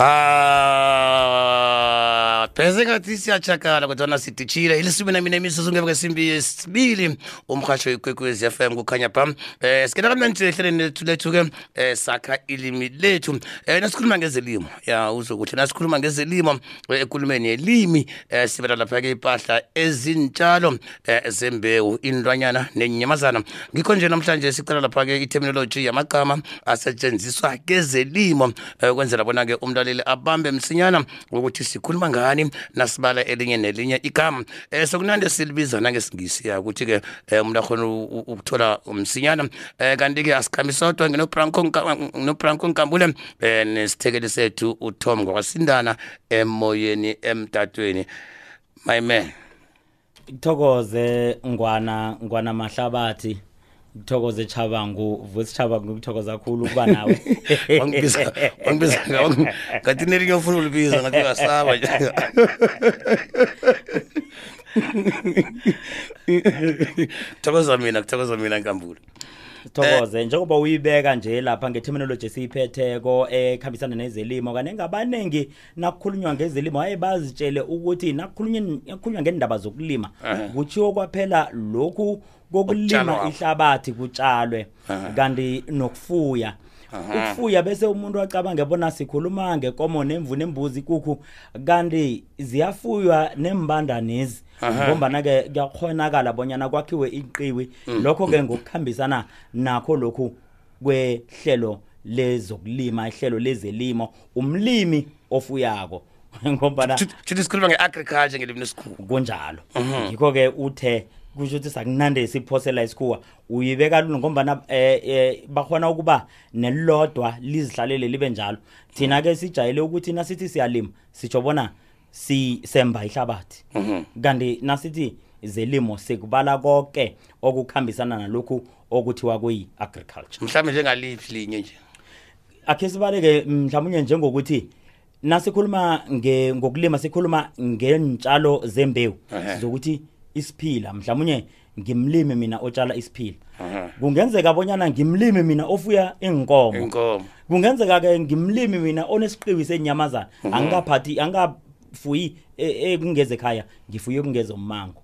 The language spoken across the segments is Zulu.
啊、pheze ngathi siyachakala kodwa sidishile ilisumi nami nemizuzu ngeke simbi yesibili umhasho ikwekwezi FM kukhanya pha. Eh sikena kamnandi ehleleni lethu lethu ke eh sakha ilimi lethu. Eh nasikhuluma ngezelimo. Ya uzokuthi nasikhuluma ngezelimo eh, ekulumeni yelimi eh sibela lapha ke impahla ezintshalo eh, zembewu indlwanyana nenyamazana ngikho nje namhlanje sicela lapha ke iterminology yamagama asetshenziswa kezelimo eh, ukwenzela bona ke umlaleli abambe msinyana ukuthi sikhuluma ngani nasibala elinye nelinye igama. Eh sokunande silibiza nangesingisi ya ukuthi ke eh, umuntu akhona u- u- ukuthola msinyana eh kanti ke asikhambi sodwa nginobranco nkambule eh nesithekeli sethu uTom ngokwasindana emoyeni emtatweni. My man. Ngithokoze ngwana ngwana mahlabathi. Ngithokoze Chabangu vusi Chabangu ngikuthokoza kakhulu kuba nawe. Wangibiza wangibiza nga- ngathi nelinye ufuna ulibiza ngathi uyasaba. Nje thokoza mina kuthokoza mina nkambule. Thokoze. Njengoba uyibeka nje lapha ngeterminology esiyiphetheko ekhambisana nezelimo kanenge ngabanengi nakukhulunywa ngezelimo haye bazitshele ukuthi nakukhulunywa nakukhulunywa ngendaba zokulima Ehhe. kuchiwo kwaphela lokhu kokulima Okutshalwako. ihlabathi kutshalwe Ehhe. kanti nokufuya. Ukufuya bese umuntu acabange bona sikhuluma ngekomo nemvu nembuzi ikukhu kanti ziyafuywa nembandanezi Aha. ngombana ke kuyakhonakala bonyana kwakhiwe iqiwi lokho ke ngokukhambisana nakho lokhu kwehlelo lezokulima ihlelo lezelimo umlimi ofuyako. Ngombana Chuthi sikhuluma nge-agriculture ngelimi lesikhulu kunjalo. Ngikho ke uthe kusho ukuthi sakunande siphosela isikhuwa. Uyibeka lula ngombana eh, eh bakhona ukuba nelodwa lizihlalele libe njalo. Thina ke sijayele ukuthi nasithi siyalima sitsho bona sisemba ihlabathi. Kanti nasithi zelimo sikubala konke okukhambisana nalokhu okuthiwa kuyi agriculture mhlawumbe njengaliphi linye nje? Akhe sibaleke mhlawumnye njengokuthi nasikhuluma ngokulima sikhuluma ngentshalo zembewu. Ehhe. Zokuthi isiphila. Mhlawumnye ngimlimi mina otshala isiphila. Ehhe. kungenzeka bonyana ngimlimi mina ofuya inkomo inkomo kungenzeka ke ngimlimi mina onesiqiwi senyamazana angikaphathi angikafuyi e- ekungeze ekhaya ngifuye kungeze ummango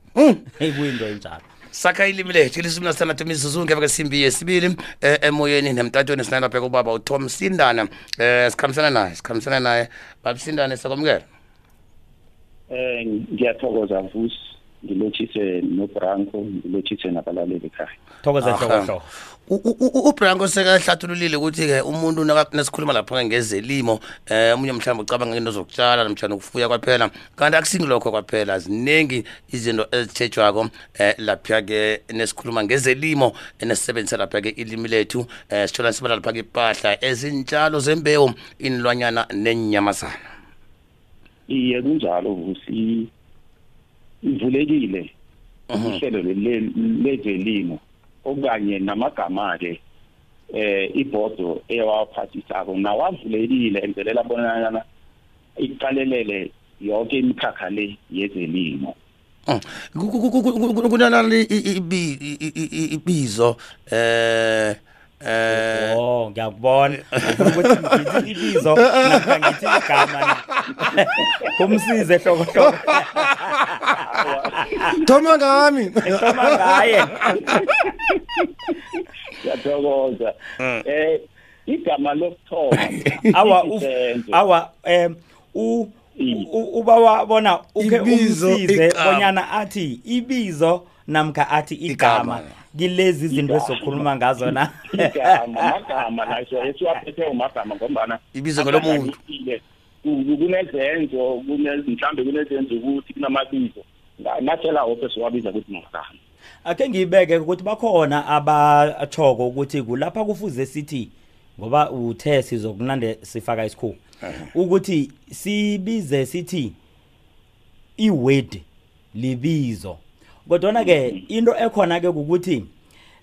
ekuyinto enjalo. Sakha ilimi lethu ilisumi nasithandathu imizuzu ngeva kesimbi yesibili eh, emoyeni nemtatweni sinalapha kubaba utom sindana eh sikhambisana naye sikhambisana naye. Babisindane sakwamukela Eh ngiyathokoza vusi ngilotshise noBranco ngilotshise nabalaleli ekhaya. thokoza Aha. hlokohlobo U- u- u- ubranko sekahlathululile ukuthi-ke umuntu nasikhuluma lapha ngezelimo eh omunye mhlawumbe ucabanga ngento zokutshala namtshana ukufuya kwaphela kanti akusingilokho kwaphela ziningi izinto ezithetshwako eh lapha-ke nesikhuluma ngezelimo nesisebenzisa lapha-ke ilimi lethu eh sithola sibala lapha-ke impahla ezintshalo zembewu inilwanyana nenyamazana Iye kunjalo vusi ivulekile ihlelo le- lezelimo okanye namagama ke eh ibodo eyawaphathisako nawavulekile enzelela bonana iqalelele yonke imikhakha le yezelimo. Mm. Ku- ku- ku- ku- ku- kunalali i- i- ibi- i- i- i- ibizo eh eh Oh ngiyakubona ufuna ukuthi ngithi ibizo namkha ngithi igama na kumsize hloko hloko thoma ngami ehloma ngaye Ngiyathokoza. Mm. Eh igama lokuthoma awa uf- isenzo. awa em u I- u- uba wabona uke Ibizo, umsize igama. bonyana athi ibizo namkha athi igama Igama. kilezi izinto Igama. esokhuluma ngazo na igama amagama naso esiwaphethe umagama ngombana Ibizo ngelomuntu. Ahlakaniphile. Ku- ku- kunezenzo kune mhlambe kunezenzo ukuthi kunamabizo Nga- nathela wophe siwabiza ukuthi magama akhe ngiyibeke ukuthi bakhona abachoko ukuthi kulapha kufuze sithi ngoba uthe sizokunande sifaka isikhu ukuthi sibize sithi iword libizo. Kodwa ke into ekhona ke ukuthi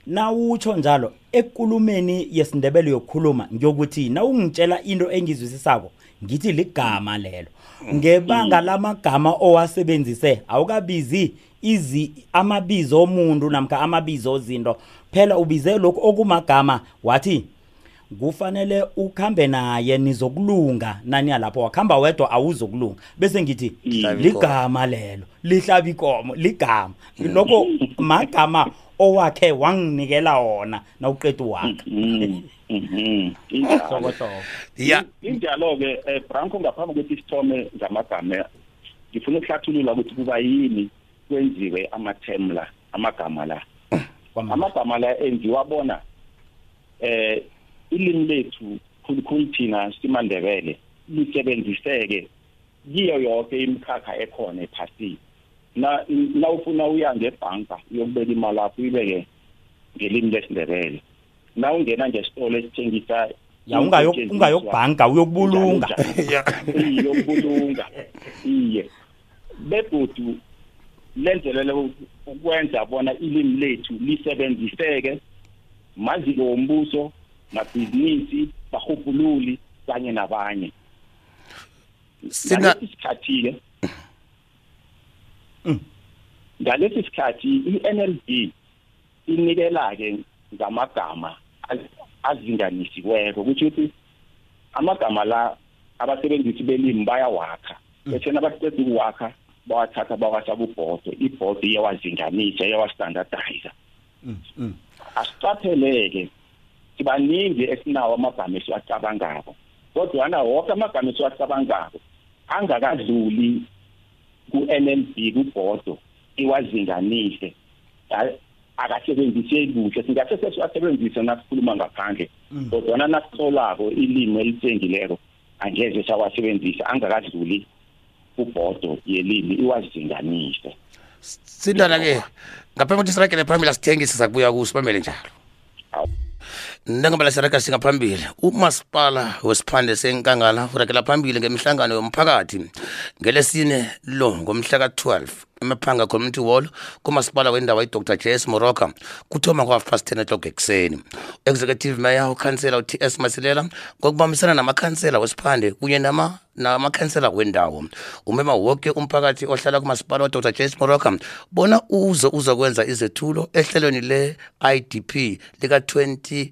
nawutsho njalo ekulumeni yesindebele yokukhuluma ngiyokuthi nawungitshela into engizwisisako ngithi ligama lelo. Ngebanga lamagama owasebenzise awukabizi izi amabizo omuntu namkha amabizo ozinto. Phela ubize lokhu okumagama wathi kufanele ukhambe naye nizokulunga. Nani yalapho wakhamba wedwa awuzokulunga. Bese ngithi ligama lelo lihlaba ikomo ligama. Lokho magama owakhe wanginikela wona nawuqeda wakhe Mhm. Mhm. Injalo. sokohloko ya Injalo ke eh, Branko ngaphambi kokuthi sithome ngamagama ngifuna ukuhlathulula ukuthi kuba yini kwenziwe amatem la amagama la amagama la engiwabona eh ilimi lethu khulukhulu thina simandebele lisebenziseke kiyo yonke imikhakha ekhona ephasini na na ufuna uya ngebhanka uyokubeka imali yakho uyibeke ngelimi lesindebele. Na ungena ngesitolo esithengisa ya ungayo ungayokubhanka uyokubulunga. Ya. Iye. Begodu lenzelele ukwenza bona ilimi lethu lisebenziseke maziko wombuso mabhizinisi bahubhululi kanye nabanye. Sina ngalesi sikhathi-ke ngalesi sikhathi i-NLB inikela-ke ngamagama az- azinganisiweko ukuthi amagama la abasebenzisi belimi bayawakha. Bese nabaqeda ukuwakha bawathatha bawasa kubhodo ibhodo iyawazinganisa iyawastandardize. Mm, mm. asicapheleke sibaningi esinawo amagama esiwacabangako. Kodwana woke amagama esiwacabangako angakadluli ku-NLB kubhodo iwazinganise. Akasebenziseki kuhle. Singathi sesiwasebenzise nasikhuluma ngaphandle Mm. kodwana nasihlolako ilimi elitsengileko angeze sawasebenzisa angakadluli kubhodo yelimi iwazinganise. Sindana ke ngaphambi kokuthi sirakele phambili asithengise sakubuya kuso bamele njalo. Awu. njengoba lasiraga singaphambili. Umasipala wesiphande senkangala urakela phambili ngemihlangano yomphakathi ngelesine lo ngomhla ka-12 emaphanga community hall kumasipala wendawo idr jas moroka kuthoma ngo-half past 10 o'clock ekuseni. Executive mayor ukhansela u-ts masilela ngokubambisana namakhansela wesiphande kunye nama namakhansela wendawo. Umema woke umphakathi ohlala kumasipala wadr jas moroka bona uze uzokwenza izethulo ehlelweni le-idp lika-20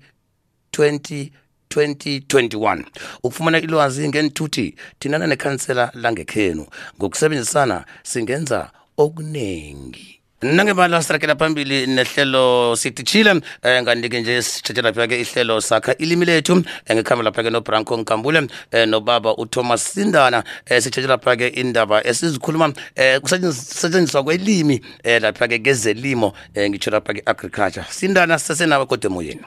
20 2021 ukufumana ilwazi ngenthuthi thinana nekhansela langekhenu. Ngokusebenzisana singenza okuningi nangebala sirakela phambili nehlelo sithi chile eh, ngandike nje sitshetshe lapha-ke ihlelo sakha ilimi lethu. Eh, ngekhambe lapha-ke nobranco nkambule eh, nobaba uthomas sindana eh, sitshetshe lapha-ke indaba esizikhuluma eh, kusetshenziswa kwelimi eh, lapha-ke kezelimo eh, ngitsho lapha-ke agriculture sindana sesenawe kodwa emoyeni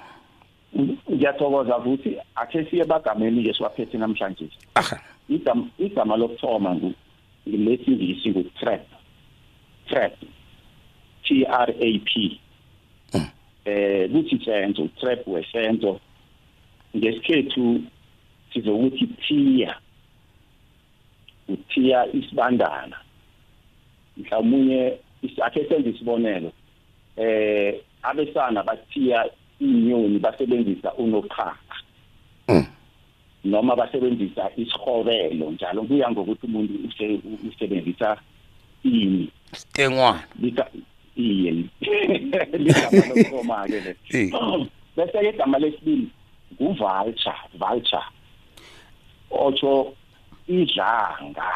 ngiyathokoza futhi akhe siye bagameni-ke siwaphethe namhlanje. Igama igama lokuthoma ngilesingisi ngu-trap trap t r a p. Eh kuthi senzo trap wesenzo. Ngesikhethu sizokuthi thiya uthiya isibandana. Mhlawumunye akhe senze isibonelo. Eh abesana bathiya inyoni basebenzisa unophaka. Mm. noma basebenzisa isihobelo njalo kuya ngokuthi umuntu use- usebenzisa ini? Stengwana lika iye ligama lokuthoma-ke le. Bese-ke igama lesibili nguvulture vulture otsho idlanga.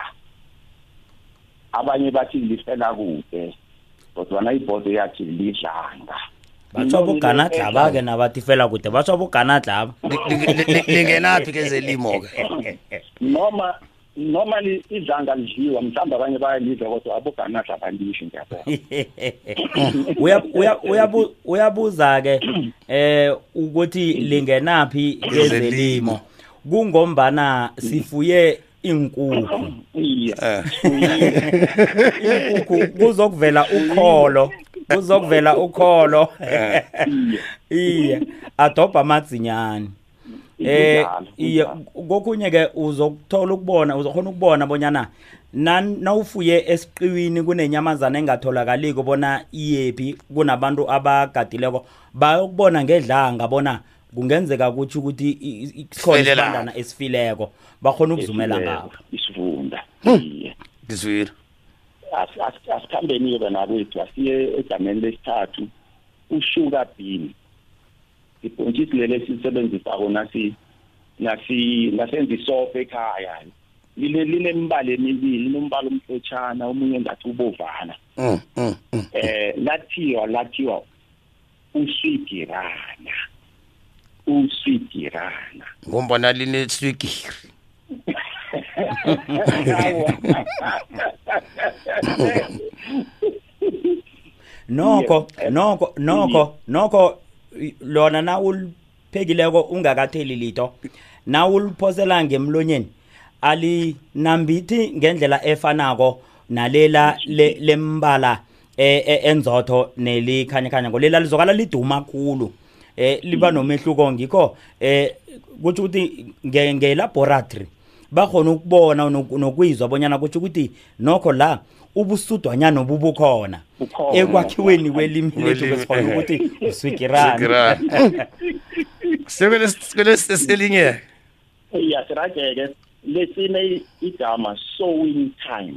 Abanye bathi lifela kude kodwana ibhodo yathi lidlanga. Batsho boganadlaba-ke nabathi fela kude batsho boganadlaba lingenaphi kezelimo-ke noma noma li- idlanga lidliwa mhlawumbe abanye bayalidla kodwa aboganadla balisho ngiyabona Uya- uya- uyabu- uyabuza-ke eh ukuthi lingenaphi kezelimo kungombana sifuye inkukhu iye. Eh. inkukhu kuzokuvela ukholo. Kuzokuvela ukholo. Iye. Adobha amadzinyani. Eh iye kokunye ke uzokuthola ukubona uzokhona ukubona bonyana nan nawufuye esiqiwini kunenyamazana engatholakaliko bona iyephi kunabantu abagadileko bayokubona ngedlanga bona kungenzeka kuthi ukuthi i- i- sikhona Sifelela. isibandana esifileko bakhona ukuzumela ngabo isivunda iye. Ngizwile. As- as- asikhambeni-ke bana bethu asiye egameni lesithathu usugar bean ibhontshisi leli sisebenzisako nasi nasi nasenza isofa ekhaya. Line linemibala emibili linombala omhlotshana omunye ngathi ubovana. Mm, mm, mm. eh lathiwa lathiwa uswigirana. Uswigirana. Ngombana lineswigiri nokho nokho nokho nokho i- lona na uliphekileko ungakatheli litho. Na uliphosela ngemlonyeni alinambithi ngendlela efanako nalela le- lembala e- e- enzotho nelikhanyakanya ngolela lizokala liduma khulu eh liba nomehluko ngikho eh kuthi ukuthi nge- ngelaboratory bakhona ukubona noku- nokuyizwa bonyana kuthi ukuthi nokho la ubusudwanyana obubukhona Bukhona. ekwakhiweni kwelimi lethu eh. ukuthi uswigirani. Sekweleselinye yasirageke lesine igama sowing time.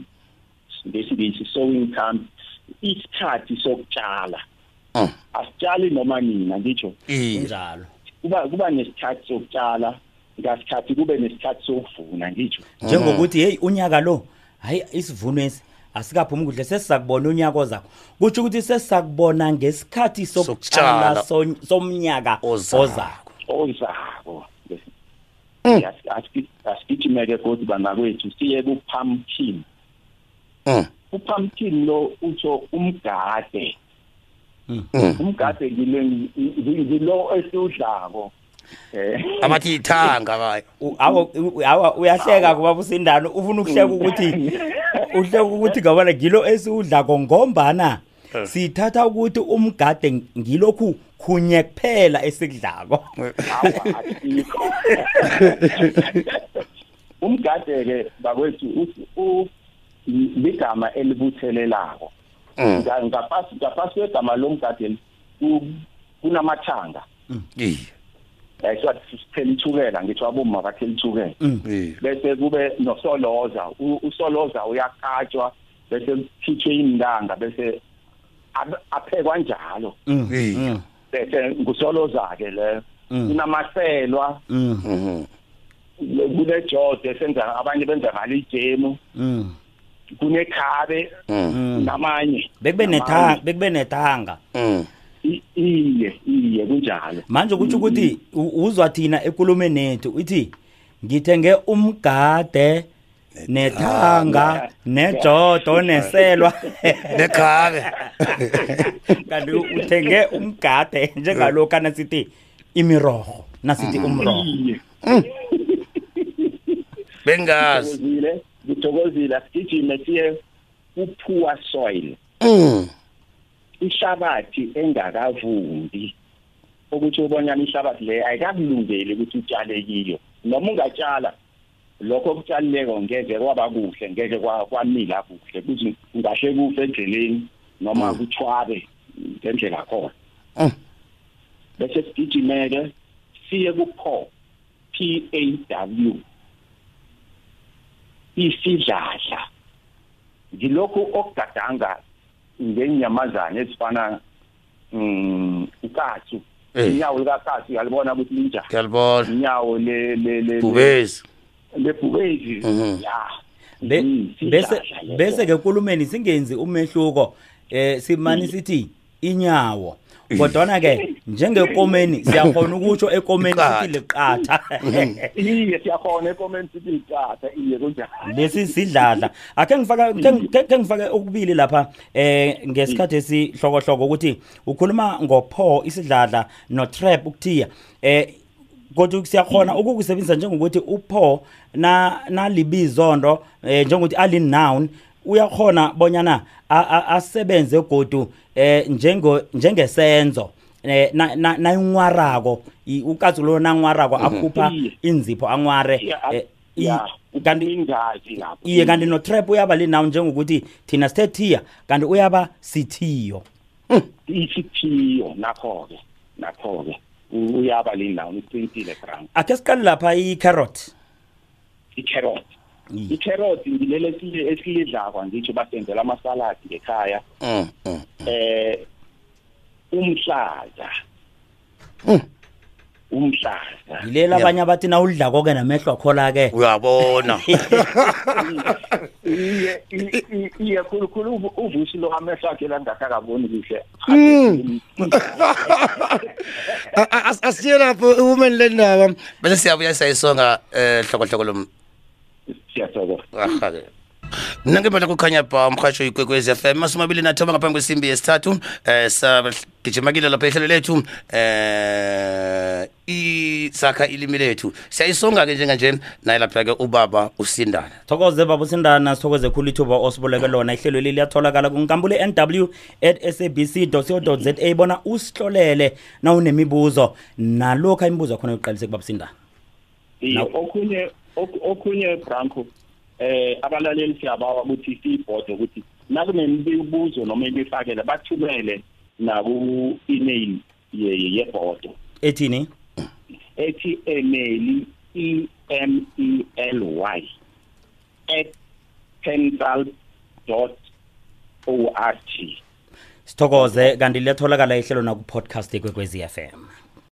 Ngesingisi sowing time isikhathi sokutshala Mm. asitshali noma nina ngitsho iye. Njalo kuba kuba nesikhathi sokutshala ngasikhathi kube nesikhathi sokuvuna ngitsho. Njengokuthi hey unyaka lo hayi isivuno esi asikaphumi kuhle. Sesizakubona unyaka ozakho kutsho ukuthi sesizakubona ngesikhathi sokutshala Sokutshala. son- somnyaka Ozako. ozakho ozako. Yes, asiki- asigijimeke kodwa banakwethu siye ku-pumpkin. Mm, upumpkin lo utsho umgade. Mm. mm. umgade ngile ngi- ngilo esiwudlako. eh abathi ithanga bayo awa uyahleka kuba busindano ufuna ukuhleka ukuthi uhleka ukuthi ngabana ngilo esiwudlako ngombana Eh. sithatha ukuthi umgade ngilokhu khunye kuphela esikudlako. Awa asikho umgade ke bakwethu ligama elibuthelelako. Mm, Nga- ngaphasi kwegama lomgade ku- kunamathanga. Siwathi sithela ithukela ngitho abomma bathela ithukela iye bese kube nosoloza usoloza uyakatshwa bese kukhitshwe indanga bese aphekwa njalo. Mm, mm, bese ngusoloza ke le. Mm. kunamaselwa mm, Mhm. kunejode senza abanye benza ngalo ijemu. Mm, kunekhabe. Mm, mm. namanye. Bekube nethanga bekube nethanga. Mm. Iye iye kunjalo. Manje kutsho ukuthi u- uzwa thina ekulumeni nethu ithi ngithenge umgade nethanga nejodo neselwa. Nekhabe kanti uthenge umgade njengalokhu nasithi imiroho nasithi umroho iye. Bengazi. Ngithokozile ngithokozile. Asigijime siye ku-poor soil. Mm, ihlabathi engakavumbi ukuthi ubonyana ihlabathi le ayikakulungeli ukuthi utshale kiyo noma ungatshala lokho okutshalileko ngeke kwaba kuhle ngeke kwa- kwamila kuhle. Kuthi ungahle kufe endleleni noma kuthwabe ngendlela khona. Mm. bese sigijimeke siye ku-paw p a w. Isidladla. Ngilokhu okugadanga ngenyamazana ezifana mm ukatsu. Eh. inyawo likakatsu uyalibona ukuthi linjani ngiyalibona. Inyawo le le le bubezi lebhubezi. Mhm. ya. Mm, bese bese ke kulumeni singenzi umehluko eh simani sithi inyawo. kodwa ke njengekomeni siyakhona ukutsho ekomeni Liqatha. sithi liqatha. Iye siyakhona ekomeni sithi iqatha iye kunjani lesi sidladla. Akhe ngifaka ke ngifake okubili lapha eh ngesikhathi esihlokohloko ukuthi ukhuluma ngopho isidladla no trap ukuthiya. Eh kodwa siyakhona ukukusebenzisa njengokuthi upho na nalibizondo eh njengokuthi ali noun uyakhona bonyana a- a- asebenze godu eh njengo njengesenzo eh na na nayinwarako ukatsu lo nangwarako akhupha Iye. inzipho angware Ya, eh, i- ya kanti ingazi lapho? Iye kanti no trap uyaba linawo njengokuthi thina sithe thiya kanti uyaba sithiyo. Isithiyo nakho ke nakho ke U- uyaba linawo iqinile ground akhe siqale lapha i-carrot. I-carrot. Iye. I-carrot ngilele esilidlakwa ngitsho basenzela amasaladi ngekhaya Mm, mm. eh umhlaza umhlaza yilela abanye abathi nawudla koke namehlo akhola ke uyabona iye i- i- iye khulukhulu uvu- uvusi lo amehlo akhe la ngakakaboni kuhle A- a- as- asiye lapho woman le ndaba bese siyabuya siyayisonga eh hlokohloko lo siyathokoza ahake. Mna ngempela kukhanya ba umrhatsho ikwekwezi FM masumi abili nathoba ngaphambi kwesimbi yesithathu eh sagijimakile lapha ehlelo lethu eh isakha ilimi lethu. Siyayisonga-ke njenganje naye lapha-ke ubaba usindana thokoze baba usindana sithokoze khulu ithuba osiboleke lona. Ihlelo leli liyatholakala kunkambule nw at sabc co za bona usihlolele na unemibuzo nalokhu imibuzo khona yokuqalise kubaba usindana iye Now- okhunye ok- okhunye branco eh abalaleli siyabawa ukuthi siyibhode ukuthi nakunemibuzo noma imifakele bathumele naku email ye yebhodo. Ethini? Ethi email e m e l y pensal.org sithokoze kanti liyatholakala ihlelo naku-podcast ekwekwezi FM